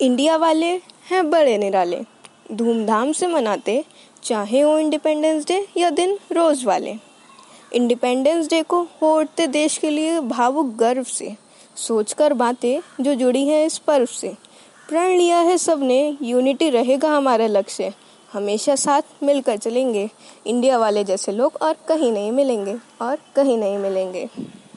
India वाले हैं बड़े निराले। धूमधाम से मनाते, चाहे वो इंडिपेंडेंस डे या दिन रोज वाले। इंडिपेंडेंस डे को हो उठते देश के लिए भावुक गर्व से, सोचकर बातें जो जुड़ी हैं इस पर्व से। प्रण लिया है सबने यूनिटी रहेगा हमारा लक्ष्य। हमेशा साथ मिलकर चलेंगे। इंडिया वाले जैसे लोग और कहीं नहीं मिलेंगे, और कहीं नहीं मिलेंगे।